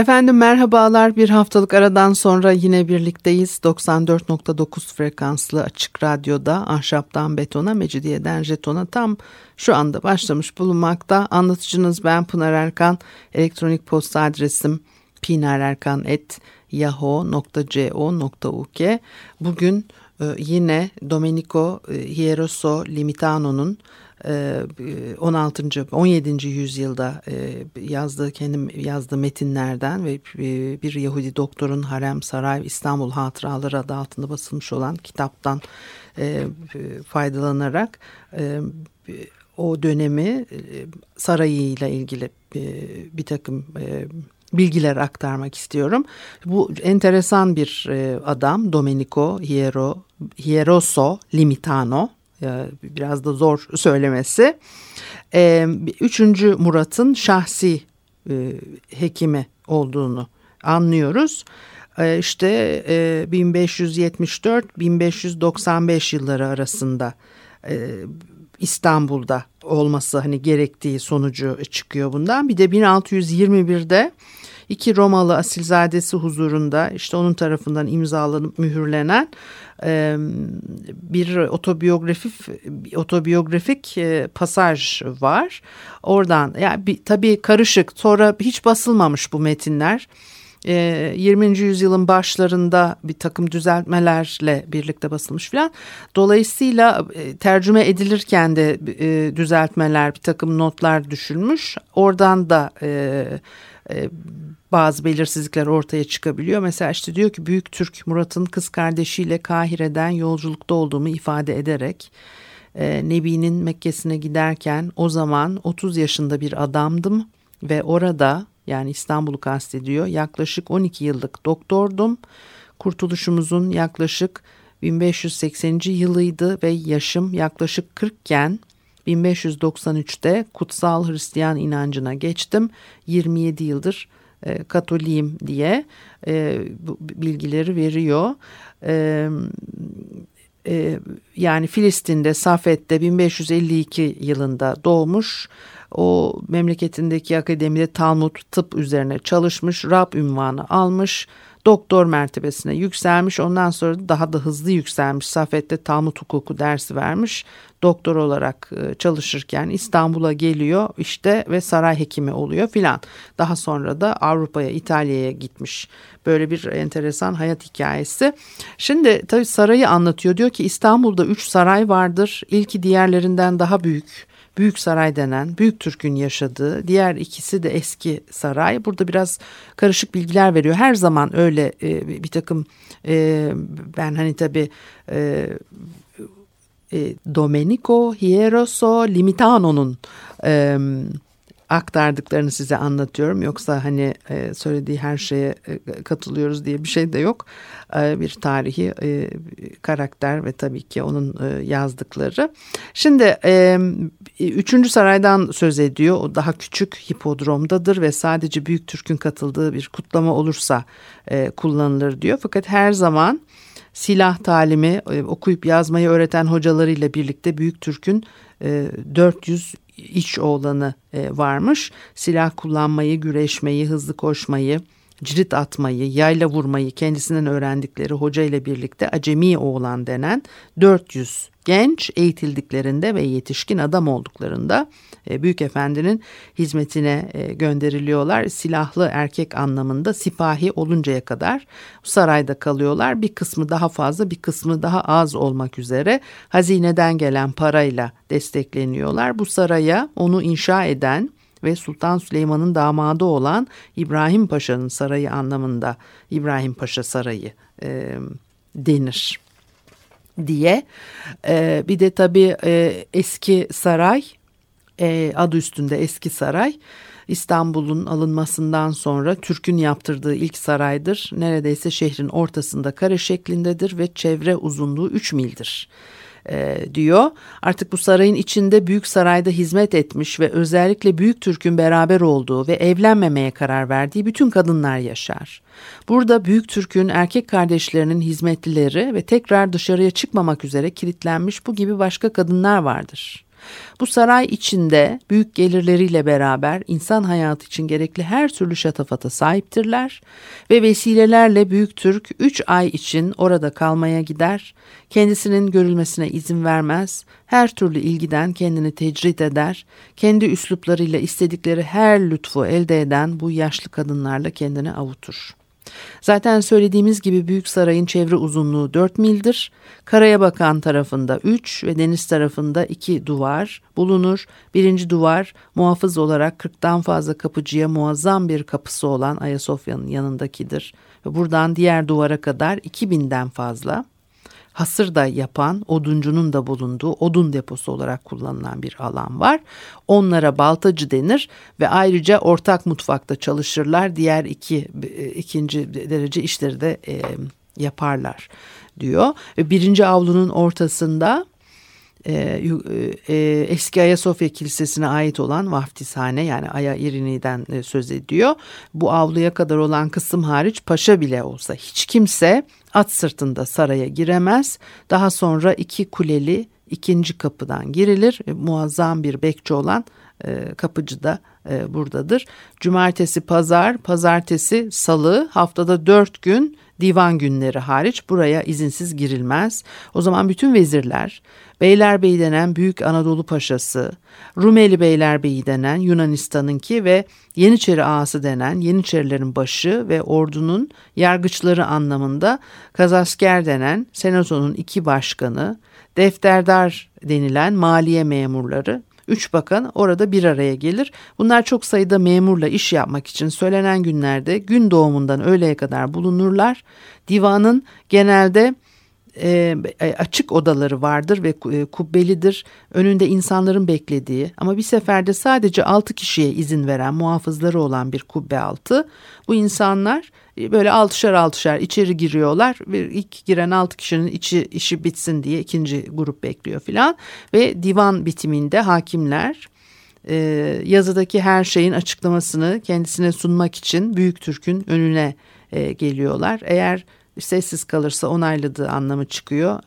Efendim merhabalar. Bir haftalık aradan sonra yine birlikteyiz. 94.9 frekanslı açık radyoda ahşaptan betona mecidiyeden jetona tam şu anda başlamış bulunmakta. Anlatıcınız ben Pınar Erkan. Elektronik posta adresim pinarerkan.yahoo.co.uk bugün e, yine Domenico e, Hieroso Limitano'nun 16. Ee, 17. yüzyılda e, yazdığı kendim yazdığı metinlerden ve e, bir Yahudi doktorun Harem Saray İstanbul Hatıraları adı altında basılmış olan kitaptan e, faydalanarak o dönemi sarayıyla ilgili bir takım bilgiler aktarmak istiyorum. Bu enteresan bir adam Domenico Hiero, Hieroso Limitano biraz da zor söylemesi. Ee, üçüncü Murat'ın şahsi e, hekimi olduğunu anlıyoruz. Ee, işte 1574-1595 e, yılları arasında e, İstanbul'da olması hani gerektiği sonucu çıkıyor bundan. Bir de 1621'de iki Romalı asilzadesi huzurunda işte onun tarafından imzalanıp mühürlenen bir otobiyografik otobiyografik pasaj var. Oradan yani tabii karışık sonra hiç basılmamış bu metinler. 20. yüzyılın başlarında bir takım düzeltmelerle birlikte basılmış filan. Dolayısıyla tercüme edilirken de düzeltmeler, bir takım notlar düşülmüş. Oradan da bazı belirsizlikler ortaya çıkabiliyor. Mesela işte diyor ki Büyük Türk Murat'ın kız kardeşiyle Kahire'den yolculukta olduğumu ifade ederek e, Nebi'nin Mekke'sine giderken o zaman 30 yaşında bir adamdım ve orada yani İstanbul'u kastediyor yaklaşık 12 yıllık doktordum. Kurtuluşumuzun yaklaşık 1580. yılıydı ve yaşım yaklaşık 40 iken 1593'te kutsal Hristiyan inancına geçtim. 27 yıldır e, Katoliyim diye e, bu bilgileri veriyor. E, e, yani Filistin'de Safet'te 1552 yılında doğmuş. O memleketindeki akademide Talmud tıp üzerine çalışmış, Rab ünvanı almış doktor mertebesine yükselmiş. Ondan sonra daha da hızlı yükselmiş. Safet'te Talmud hukuku dersi vermiş. Doktor olarak e, çalışırken İstanbul'a geliyor işte ve saray hekimi oluyor filan. Daha sonra da Avrupa'ya, İtalya'ya gitmiş. Böyle bir enteresan hayat hikayesi. Şimdi tabii sarayı anlatıyor. Diyor ki İstanbul'da üç saray vardır. İlki diğerlerinden daha büyük Büyük Saray denen Büyük Türk'ün yaşadığı diğer ikisi de eski saray. Burada biraz karışık bilgiler veriyor. Her zaman öyle e, bir takım e, ben hani tabii e, e, Domenico Hieroso Limitano'nun e, aktardıklarını size anlatıyorum. Yoksa hani e, söylediği her şeye e, katılıyoruz diye bir şey de yok. E, bir tarihi e, karakter ve tabii ki onun yazdıkları. Şimdi Üçüncü Saray'dan söz ediyor. O daha küçük hipodromdadır ve sadece Büyük Türk'ün katıldığı bir kutlama olursa kullanılır diyor. Fakat her zaman silah talimi okuyup yazmayı öğreten hocalarıyla birlikte Büyük Türk'ün e, 400 iç oğlanı e, varmış. Silah kullanmayı, güreşmeyi, hızlı koşmayı, cirit atmayı, yayla vurmayı kendisinden öğrendikleri hoca ile birlikte acemi oğlan denen 400 genç eğitildiklerinde ve yetişkin adam olduklarında e, Büyük Efendi'nin hizmetine e, gönderiliyorlar. Silahlı erkek anlamında sipahi oluncaya kadar sarayda kalıyorlar. Bir kısmı daha fazla bir kısmı daha az olmak üzere hazineden gelen parayla destekleniyorlar. Bu saraya onu inşa eden ve Sultan Süleyman'ın damadı olan İbrahim Paşa'nın sarayı anlamında İbrahim Paşa Sarayı e, denir diye. E, bir de tabii e, eski saray e, adı üstünde eski saray. İstanbul'un alınmasından sonra Türk'ün yaptırdığı ilk saraydır. Neredeyse şehrin ortasında kare şeklindedir ve çevre uzunluğu 3 mildir e, diyor. Artık bu sarayın içinde büyük sarayda hizmet etmiş ve özellikle Büyük Türk'ün beraber olduğu ve evlenmemeye karar verdiği bütün kadınlar yaşar. Burada Büyük Türk'ün erkek kardeşlerinin hizmetlileri ve tekrar dışarıya çıkmamak üzere kilitlenmiş bu gibi başka kadınlar vardır. Bu saray içinde büyük gelirleriyle beraber insan hayatı için gerekli her türlü şatafata sahiptirler ve vesilelerle Büyük Türk 3 ay için orada kalmaya gider, kendisinin görülmesine izin vermez, her türlü ilgiden kendini tecrit eder, kendi üsluplarıyla istedikleri her lütfu elde eden bu yaşlı kadınlarla kendini avutur.'' Zaten söylediğimiz gibi Büyük Saray'ın çevre uzunluğu 4 mildir. Karaya bakan tarafında 3 ve deniz tarafında 2 duvar bulunur. Birinci duvar muhafız olarak 40'tan fazla kapıcıya muazzam bir kapısı olan Ayasofya'nın yanındakidir. Buradan diğer duvara kadar 2000'den fazla hasır da yapan oduncunun da bulunduğu odun deposu olarak kullanılan bir alan var. Onlara baltacı denir ve ayrıca ortak mutfakta çalışırlar. Diğer iki ikinci derece işleri de e, yaparlar diyor. Birinci avlunun ortasında e, e, eski Ayasofya Kilisesi'ne ait olan vaftizhane yani Aya İrini'den e, söz ediyor. Bu avluya kadar olan kısım hariç paşa bile olsa hiç kimse at sırtında saraya giremez. Daha sonra iki kuleli ikinci kapıdan girilir. Muazzam bir bekçi olan kapıcı da buradadır. Cumartesi, pazar, pazartesi, salı haftada dört gün divan günleri hariç buraya izinsiz girilmez. O zaman bütün vezirler, Beylerbeyi denen Büyük Anadolu Paşası, Rumeli Beylerbeyi denen Yunanistan'ınki ve Yeniçeri Ağası denen Yeniçerilerin başı ve ordunun yargıçları anlamında Kazasker denen Senato'nun iki başkanı, defterdar denilen maliye memurları Üç bakan orada bir araya gelir. Bunlar çok sayıda memurla iş yapmak için söylenen günlerde gün doğumundan öğleye kadar bulunurlar. Divanın genelde e, açık odaları vardır ve e, kubbelidir. Önünde insanların beklediği ama bir seferde sadece altı kişiye izin veren muhafızları olan bir kubbe altı. Bu insanlar e, böyle altışar altışar içeri giriyorlar ve ilk giren altı kişinin içi işi bitsin diye ikinci grup bekliyor filan ve divan bitiminde hakimler e, yazıdaki her şeyin açıklamasını kendisine sunmak için Büyük Türk'ün önüne e, geliyorlar. Eğer sessiz kalırsa onayladığı anlamı çıkıyor.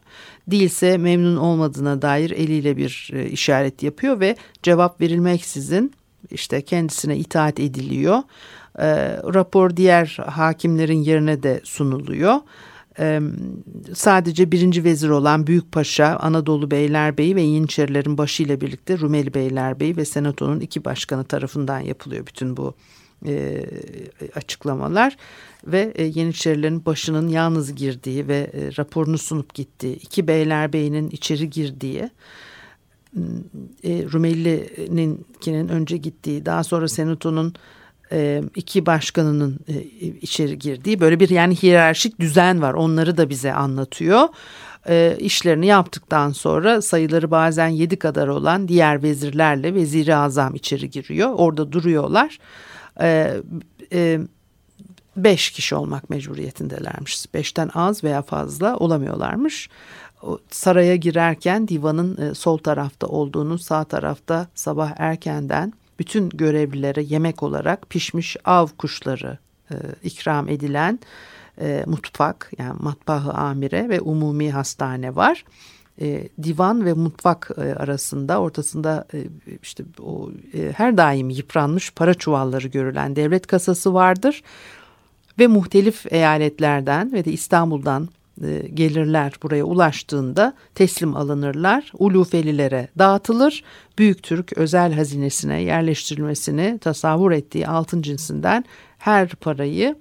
Değilse memnun olmadığına dair eliyle bir e, işaret yapıyor ve cevap verilmeksizin işte kendisine itaat ediliyor. E, rapor diğer hakimlerin yerine de sunuluyor. E, sadece birinci vezir olan Büyük Paşa, Anadolu Beylerbeyi ve Yeniçerilerin başıyla birlikte Rumeli Beylerbeyi ve Senato'nun iki başkanı tarafından yapılıyor bütün bu e, açıklamalar ve e, Yeniçerilerin başının yalnız girdiği ve e, raporunu sunup gittiği, iki beylerbeyinin içeri girdiği, e, Rumeli'ninkinin önce gittiği, daha sonra Senato'nun e, iki başkanının e, içeri girdiği böyle bir yani hiyerarşik düzen var. Onları da bize anlatıyor. E, işlerini yaptıktan sonra sayıları bazen yedi kadar olan diğer vezirlerle veziri azam içeri giriyor. Orada duruyorlar. E, e, beş kişi olmak mecburiyetindelermiş. Beşten az veya fazla olamıyorlarmış. saraya girerken divanın e, sol tarafta olduğunu sağ tarafta sabah erkenden bütün görevlilere yemek olarak pişmiş av kuşları e, ikram edilen e, mutfak yani matbahı amire ve umumi hastane var. E, divan ve mutfak e, arasında ortasında e, işte o e, her daim yıpranmış para çuvalları görülen devlet kasası vardır ve muhtelif eyaletlerden ve de İstanbul'dan e, gelirler buraya ulaştığında teslim alınırlar. Ulufelilere dağıtılır. Büyük Türk özel hazinesine yerleştirilmesini tasavvur ettiği altın cinsinden her parayı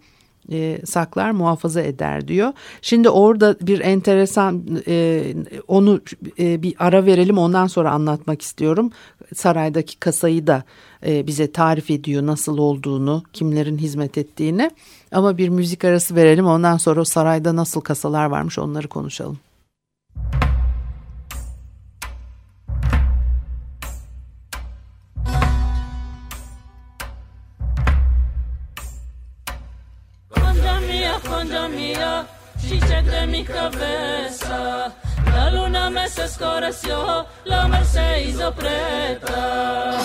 e, saklar muhafaza eder diyor. Şimdi orada bir enteresan e, onu e, bir ara verelim ondan sonra anlatmak istiyorum. Saraydaki kasayı da e, bize tarif ediyor nasıl olduğunu, kimlerin hizmet ettiğini. Ama bir müzik arası verelim ondan sonra sarayda nasıl kasalar varmış onları konuşalım. Concha mía, chichec de mi cabeza. La luna me se escureció, la mar se hizo preta.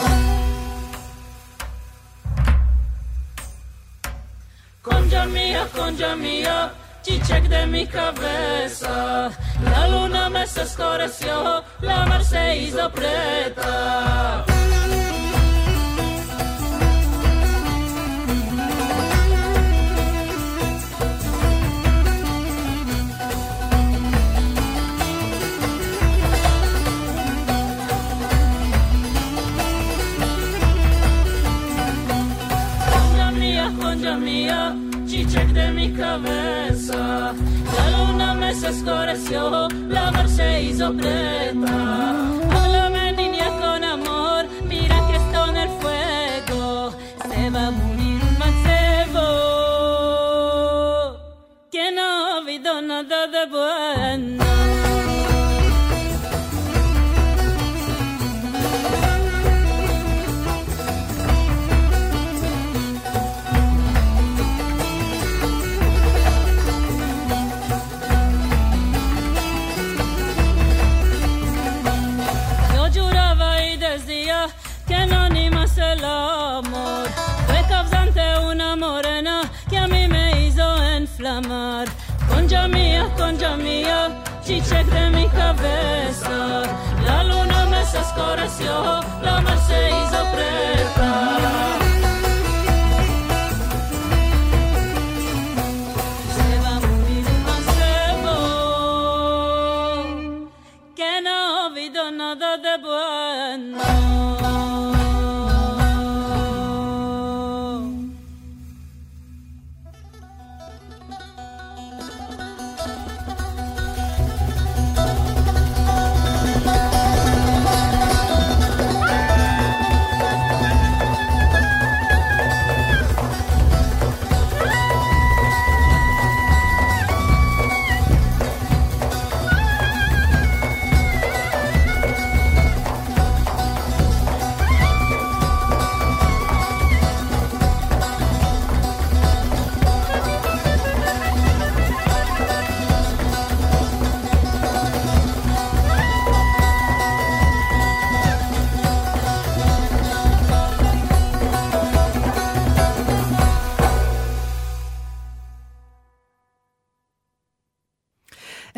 Concha mía, chichec de mi cabeza. La luna me se escureció, la mar se hizo preta. Cabeza. La luna me escureció, la mar se hizo preta. Mía, chichec de mi cabeza. La luna me se escureció, la mar se hizo preta.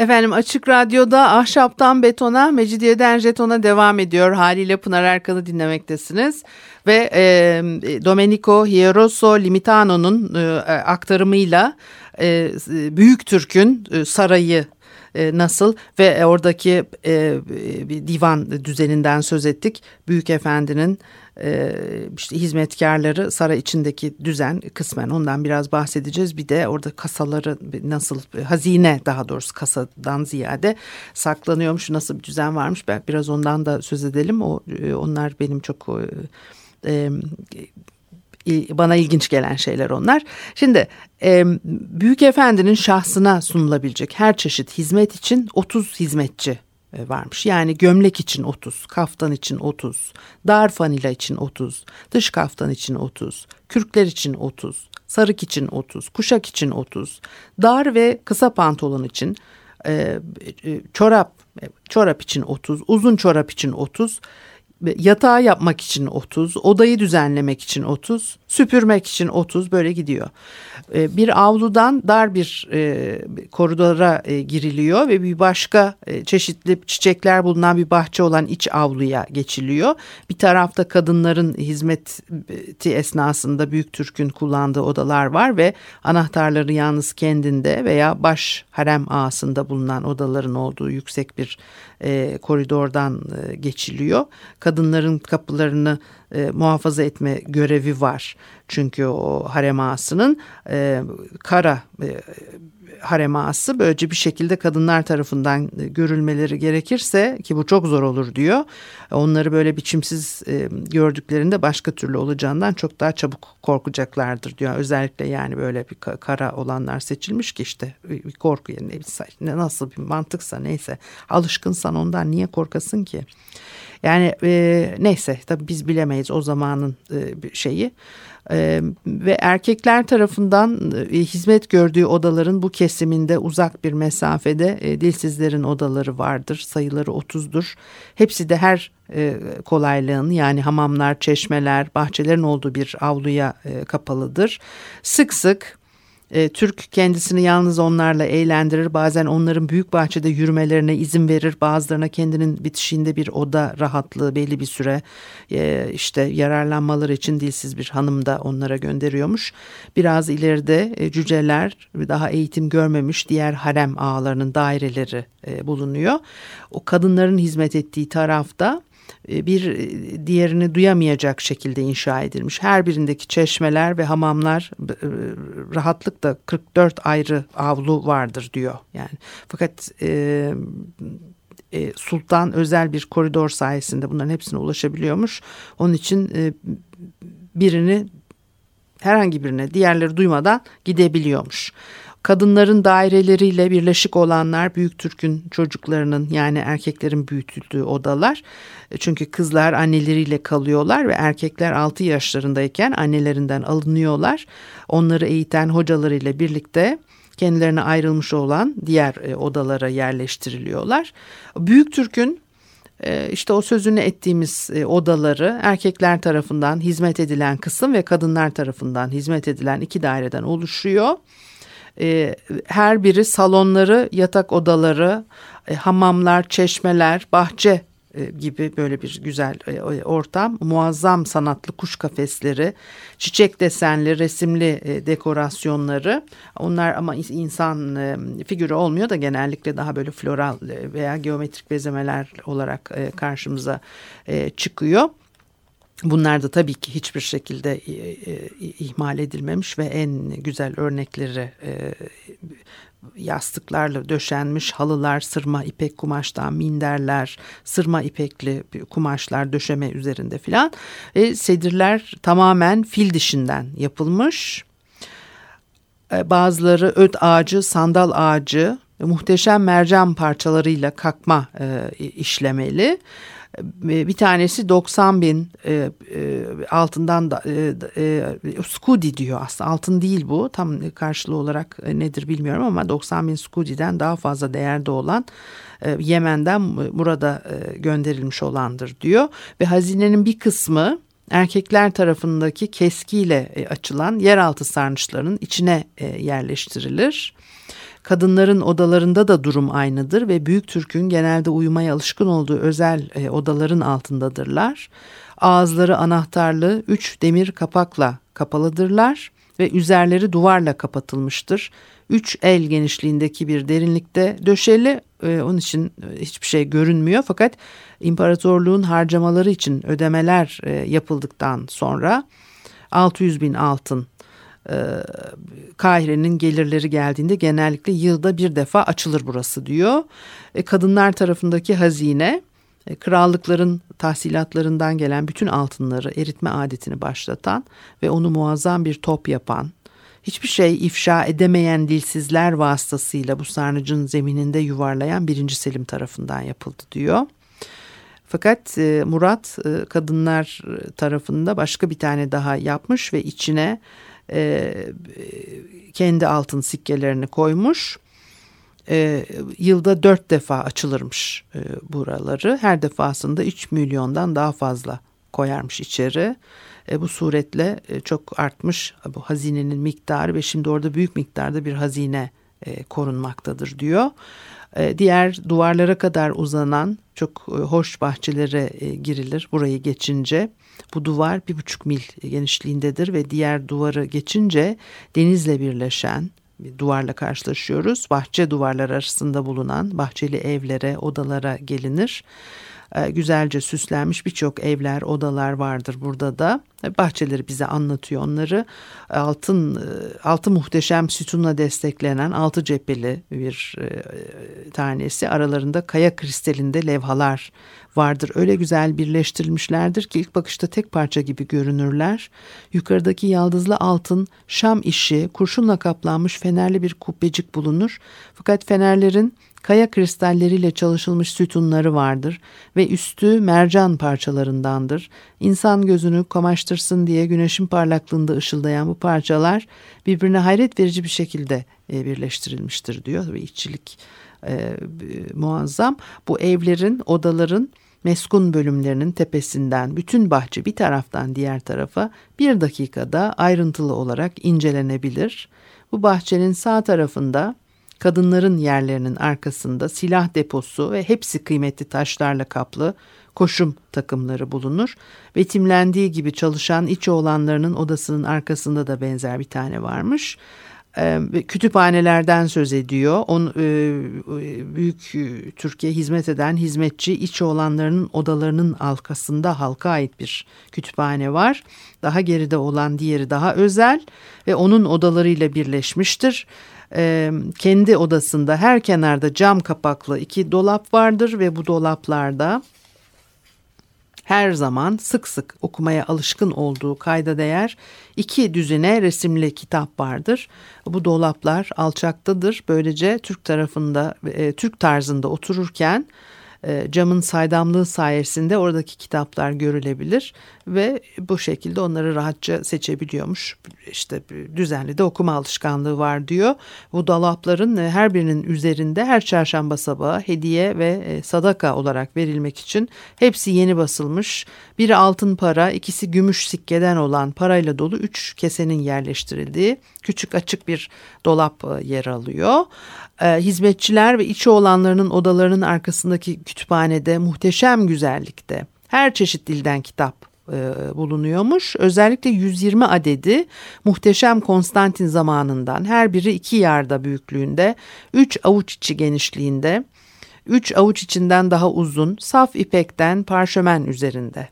Efendim Açık Radyo'da Ahşaptan Betona, Mecidiyeden Jeton'a devam ediyor. Haliyle Pınar Erkan'ı dinlemektesiniz. Ve e, Domenico Hieroso Limitano'nun e, aktarımıyla e, Büyük Türk'ün e, sarayı e, nasıl ve oradaki e, bir divan düzeninden söz ettik. Büyük Efendi'nin e, işte hizmetkarları saray içindeki düzen kısmen ondan biraz bahsedeceğiz. Bir de orada kasaları nasıl hazine daha doğrusu kasadan ziyade saklanıyormuş nasıl bir düzen varmış. Ben biraz ondan da söz edelim. O e, onlar benim çok e, bana ilginç gelen şeyler onlar. Şimdi e, Büyük Efendi'nin şahsına sunulabilecek her çeşit hizmet için 30 hizmetçi varmış. Yani gömlek için 30, kaftan için 30, dar fanila için 30, dış kaftan için 30, kürkler için 30, sarık için 30, kuşak için 30, dar ve kısa pantolon için e, çorap çorap için 30, uzun çorap için 30, yatağı yapmak için 30, odayı düzenlemek için 30, süpürmek için 30 böyle gidiyor. Bir avludan dar bir koridora giriliyor ve bir başka çeşitli çiçekler bulunan bir bahçe olan iç avluya geçiliyor. Bir tarafta kadınların hizmeti esnasında Büyük Türk'ün kullandığı odalar var ve anahtarları yalnız kendinde veya baş harem ağasında bulunan odaların olduğu yüksek bir koridordan geçiliyor. Kadınların kapılarını e, muhafaza etme görevi var. Çünkü o harem ağasının e, kara e, harem ağası böylece bir şekilde kadınlar tarafından görülmeleri gerekirse ki bu çok zor olur diyor. Onları böyle biçimsiz e, gördüklerinde başka türlü olacağından çok daha çabuk korkacaklardır diyor. Özellikle yani böyle bir kara olanlar seçilmiş ki işte bir korku yerine nasıl bir mantıksa neyse alışkınsan ondan niye korkasın ki? Yani e, neyse tabii biz bilemeyiz o zamanın e, şeyi. Ee, ve erkekler tarafından e, hizmet gördüğü odaların bu kesiminde uzak bir mesafede e, dilsizlerin odaları vardır. Sayıları 30'dur. Hepsi de her e, kolaylığın yani hamamlar, çeşmeler, bahçelerin olduğu bir avluya e, kapalıdır. Sık sık e, Türk kendisini yalnız onlarla eğlendirir. Bazen onların büyük bahçede yürümelerine izin verir. Bazılarına kendinin bitişiğinde bir oda rahatlığı belli bir süre e, işte yararlanmaları için dilsiz bir hanım da onlara gönderiyormuş. Biraz ileride e, cüceler daha eğitim görmemiş diğer harem ağalarının daireleri e, bulunuyor. O kadınların hizmet ettiği tarafta bir e, diğerini duyamayacak şekilde inşa edilmiş. Her birindeki çeşmeler ve hamamlar e, rahatlıkla 44 ayrı avlu vardır diyor. Yani fakat e, e, sultan özel bir koridor sayesinde bunların hepsine ulaşabiliyormuş. Onun için e, birini herhangi birine diğerleri duymadan gidebiliyormuş. Kadınların daireleriyle birleşik olanlar Büyük Türk'ün çocuklarının yani erkeklerin büyütüldüğü odalar. E, çünkü kızlar anneleriyle kalıyorlar ve erkekler 6 yaşlarındayken annelerinden alınıyorlar. Onları eğiten hocalarıyla birlikte kendilerine ayrılmış olan diğer e, odalara yerleştiriliyorlar. Büyük Türk'ün e, işte o sözünü ettiğimiz odaları erkekler tarafından hizmet edilen kısım ve kadınlar tarafından hizmet edilen iki daireden oluşuyor. E, her biri salonları, yatak odaları, e, hamamlar, çeşmeler, bahçe e, gibi böyle bir güzel e, ortam. Muazzam sanatlı kuş kafesleri, çiçek desenli, resimli e, dekorasyonları. Onlar ama insan figürü olmuyor da genellikle daha böyle floral veya geometrik bezemeler olarak karşımıza çıkıyor. Bunlar da tabii ki hiçbir şekilde e, e, ihmal edilmemiş ve en güzel örnekleri e, yastıklarla döşenmiş halılar, sırma ipek kumaştan minderler, sırma ipekli kumaşlar döşeme üzerinde filan. E, sedirler tamamen fil dişinden yapılmış. E, bazıları öt ağacı, sandal ağacı, muhteşem mercan parçalarıyla kakma e, işlemeli. Ee, bir tanesi 90 bin e, e, altından da e, e, diyor aslında. Altın değil bu. Tam karşılığı olarak nedir bilmiyorum ama 90 bin skudiden daha fazla değerde olan Yemen'den burada gönderilmiş olandır diyor. Ve hazinenin bir kısmı erkekler tarafındaki keskiyle açılan yeraltı sarnıçlarının içine yerleştirilir. Kadınların odalarında da durum aynıdır ve Büyük Türk'ün genelde uyumaya alışkın olduğu özel e, odaların altındadırlar. Ağızları anahtarlı üç demir kapakla kapalıdırlar ve üzerleri duvarla kapatılmıştır. Üç el genişliğindeki bir derinlikte döşeli e, onun için e, hiçbir şey görünmüyor fakat imparatorluğun harcamaları için ödemeler e, yapıldıktan sonra 600 bin altın Kahire'nin gelirleri geldiğinde genellikle yılda bir defa açılır burası diyor. E, kadınlar tarafındaki hazine e, krallıkların tahsilatlarından gelen bütün altınları eritme adetini başlatan ve onu muazzam bir top yapan hiçbir şey ifşa edemeyen dilsizler vasıtasıyla bu sarnıcın zemininde yuvarlayan birinci Selim tarafından yapıldı diyor. Fakat e, Murat kadınlar tarafında başka bir tane daha yapmış ve içine e, kendi altın sikkelerini koymuş. E, yılda dört defa açılırmış e, buraları. Her defasında 3 milyondan daha fazla koyarmış içeri. E, bu suretle e, çok artmış bu hazinenin miktarı ve şimdi orada büyük miktarda bir hazine e, korunmaktadır diyor. E, diğer duvarlara kadar uzanan çok e, hoş bahçelere e, girilir burayı geçince. Bu duvar bir buçuk mil genişliğindedir ve diğer duvarı geçince denizle birleşen bir duvarla karşılaşıyoruz. Bahçe duvarlar arasında bulunan bahçeli evlere, odalara gelinir. E, güzelce süslenmiş birçok evler, odalar vardır burada da. E, bahçeleri bize anlatıyor onları. Altın e, altı muhteşem sütunla desteklenen altı cepheli bir tanesi. Aralarında kaya kristalinde levhalar vardır. Öyle güzel birleştirilmişlerdir ki ilk bakışta tek parça gibi görünürler. Yukarıdaki yaldızlı altın Şam işi kurşunla kaplanmış fenerli bir kubbecik bulunur. Fakat fenerlerin kaya kristalleriyle çalışılmış sütunları vardır ve üstü mercan parçalarındandır. İnsan gözünü kamaştırsın diye güneşin parlaklığında ışıldayan bu parçalar birbirine hayret verici bir şekilde e, birleştirilmiştir diyor ve işçilik e, muazzam. Bu evlerin, odaların meskun bölümlerinin tepesinden bütün bahçe bir taraftan diğer tarafa bir dakikada ayrıntılı olarak incelenebilir. Bu bahçenin sağ tarafında kadınların yerlerinin arkasında silah deposu ve hepsi kıymetli taşlarla kaplı koşum takımları bulunur. Betimlendiği gibi çalışan iç oğlanlarının odasının arkasında da benzer bir tane varmış. Ee, kütüphanelerden söz ediyor. On, e, büyük e, Türkiye hizmet eden hizmetçi iç olanlarının odalarının arkasında halka ait bir kütüphane var. Daha geride olan diğeri daha özel ve onun odalarıyla birleşmiştir. Ee, kendi odasında her kenarda cam kapaklı iki dolap vardır ve bu dolaplarda her zaman sık sık okumaya alışkın olduğu kayda değer iki düzine resimli kitap vardır. Bu dolaplar alçaktadır. Böylece Türk tarafında, e, Türk tarzında otururken e, camın saydamlığı sayesinde oradaki kitaplar görülebilir ve bu şekilde onları rahatça seçebiliyormuş. İşte düzenli de okuma alışkanlığı var diyor. Bu dolapların e, her birinin üzerinde her çarşamba sabahı hediye ve e, sadaka olarak verilmek için hepsi yeni basılmış. Biri altın para, ikisi gümüş sikkeden olan parayla dolu üç kesenin yerleştirildiği küçük açık bir dolap yer alıyor e, hizmetçiler ve içi olanlarının odalarının arkasındaki kütüphanede muhteşem güzellikte her çeşit dilden kitap e, bulunuyormuş. Özellikle 120 adedi muhteşem Konstantin zamanından her biri iki yarda büyüklüğünde, 3 avuç içi genişliğinde, 3 avuç içinden daha uzun, saf ipekten parşömen üzerinde.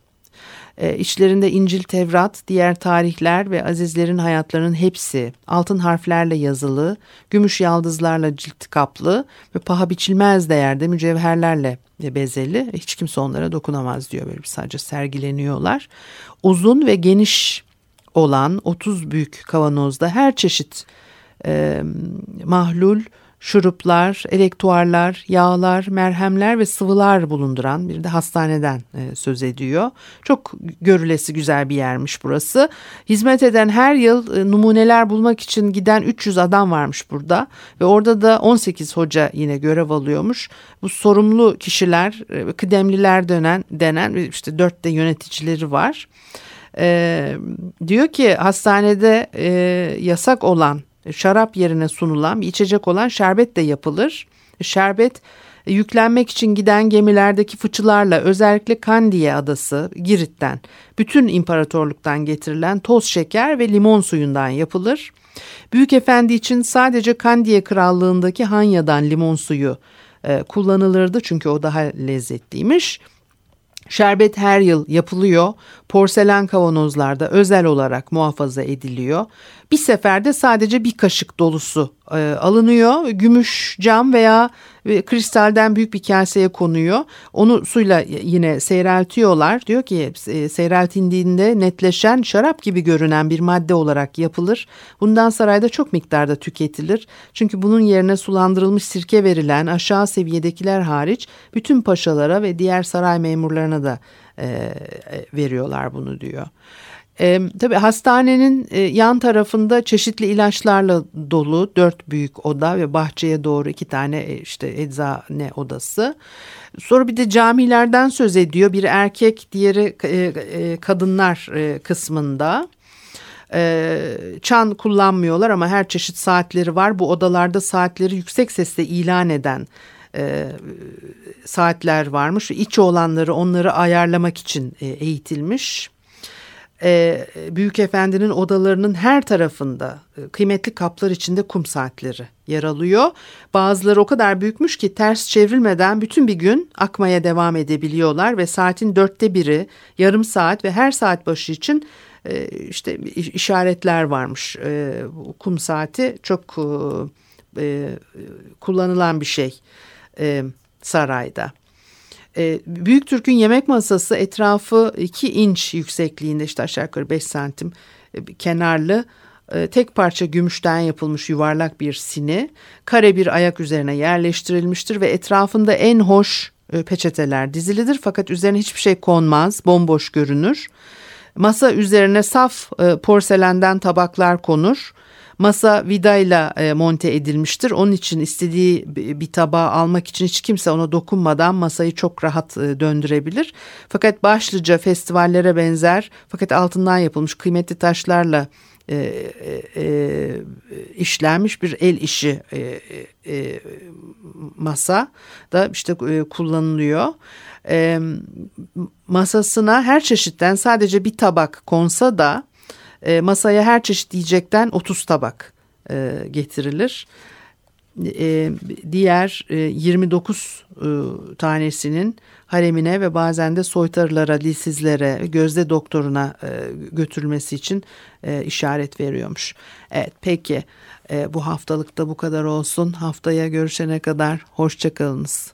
E, içlerinde İncil, Tevrat, diğer tarihler ve azizlerin hayatlarının hepsi altın harflerle yazılı, gümüş yaldızlarla cilt kaplı ve paha biçilmez değerde mücevherlerle bezeli. Hiç kimse onlara dokunamaz diyor böyle sadece sergileniyorlar. Uzun ve geniş olan 30 büyük kavanozda her çeşit e, mahlul, şuruplar, elektuarlar, yağlar, merhemler ve sıvılar bulunduran bir de hastaneden e, söz ediyor. Çok görülesi güzel bir yermiş burası. Hizmet eden her yıl e, numuneler bulmak için giden 300 adam varmış burada ve orada da 18 hoca yine görev alıyormuş. Bu sorumlu kişiler, e, kıdemliler dönen denen işte dört de yöneticileri var. E, diyor ki hastanede e, yasak olan şarap yerine sunulan bir içecek olan şerbet de yapılır. Şerbet e, yüklenmek için giden gemilerdeki fıçılarla özellikle Kandiye adası Girit'ten bütün imparatorluktan getirilen toz şeker ve limon suyundan yapılır. Büyük Efendi için sadece Kandiye krallığındaki Hanya'dan limon suyu e, kullanılırdı çünkü o daha lezzetliymiş. Şerbet her yıl yapılıyor. Porselen kavanozlarda özel olarak muhafaza ediliyor. Bir seferde sadece bir kaşık dolusu e, alınıyor. Gümüş, cam veya e, kristalden büyük bir kaseye konuyor. Onu suyla yine seyreltiyorlar. Diyor ki e, seyreltildiğinde netleşen şarap gibi görünen bir madde olarak yapılır. Bundan sarayda çok miktarda tüketilir. Çünkü bunun yerine sulandırılmış sirke verilen aşağı seviyedekiler hariç bütün paşalara ve diğer saray memurlarına da e, veriyorlar bunu diyor. E, tabii hastanenin e, yan tarafında çeşitli ilaçlarla dolu dört büyük oda ve bahçeye doğru iki tane e, işte eczane odası. Sonra bir de camilerden söz ediyor. Bir erkek, diğeri e, e, kadınlar e, kısmında. E, çan kullanmıyorlar ama her çeşit saatleri var. Bu odalarda saatleri yüksek sesle ilan eden e, saatler varmış. İç olanları onları ayarlamak için e, eğitilmiş e, Büyük Efendi'nin odalarının her tarafında e, kıymetli kaplar içinde kum saatleri yer alıyor. Bazıları o kadar büyükmüş ki ters çevrilmeden bütün bir gün akmaya devam edebiliyorlar ve saatin dörtte biri yarım saat ve her saat başı için e, işte işaretler varmış. E, kum saati çok e, e, kullanılan bir şey e, sarayda. E, Büyük Türk'ün yemek masası etrafı 2 inç yüksekliğinde işte aşağı yukarı 5 santim e, kenarlı e, tek parça gümüşten yapılmış yuvarlak bir sini kare bir ayak üzerine yerleştirilmiştir ve etrafında en hoş peçeteler dizilidir fakat üzerine hiçbir şey konmaz, bomboş görünür. Masa üzerine saf porselenden tabaklar konur. Masa vidayla e, monte edilmiştir. Onun için istediği bir tabağı almak için hiç kimse ona dokunmadan masayı çok rahat e, döndürebilir. Fakat başlıca festivallere benzer fakat altından yapılmış kıymetli taşlarla e, e, e, işlenmiş bir el işi e, e, masa da işte e, kullanılıyor. E, masasına her çeşitten sadece bir tabak konsa da e, masaya her çeşit yiyecekten 30 tabak e, getirilir. E, diğer e, 29 e, tanesinin haremine ve bazen de soytarılara, dilsizlere, gözde doktoruna e, götürülmesi için e, işaret veriyormuş. Evet peki e, bu haftalıkta bu kadar olsun. Haftaya görüşene kadar hoşçakalınız.